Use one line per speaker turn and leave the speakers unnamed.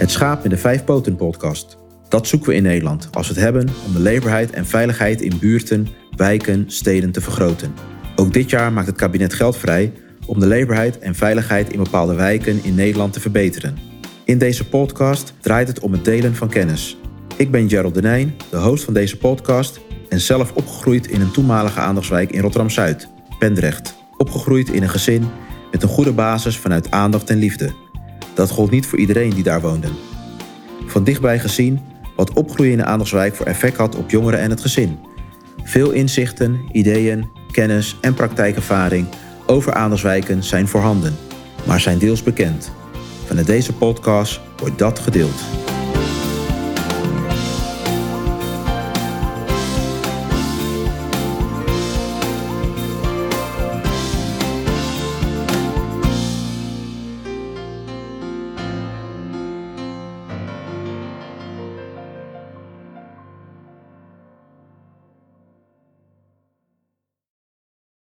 Het schaap in de vijf poten podcast. Dat zoeken we in Nederland als we het hebben om de leefbaarheid en veiligheid in buurten, wijken, steden te vergroten. Ook dit jaar maakt het kabinet geld vrij om de leefbaarheid en veiligheid in bepaalde wijken in Nederland te verbeteren. In deze podcast draait het om het delen van kennis. Ik ben Gerald Denijn, de host van deze podcast en zelf opgegroeid in een toenmalige aandachtswijk in Rotterdam-Zuid, Pendrecht. Opgegroeid in een gezin met een goede basis vanuit aandacht en liefde. Dat gold niet voor iedereen die daar woonde. Van dichtbij gezien wat opgroeien in de voor effect had op jongeren en het gezin. Veel inzichten, ideeën, kennis en praktijkervaring over aandachtswijken zijn voorhanden, maar zijn deels bekend. Vanuit deze podcast wordt dat gedeeld.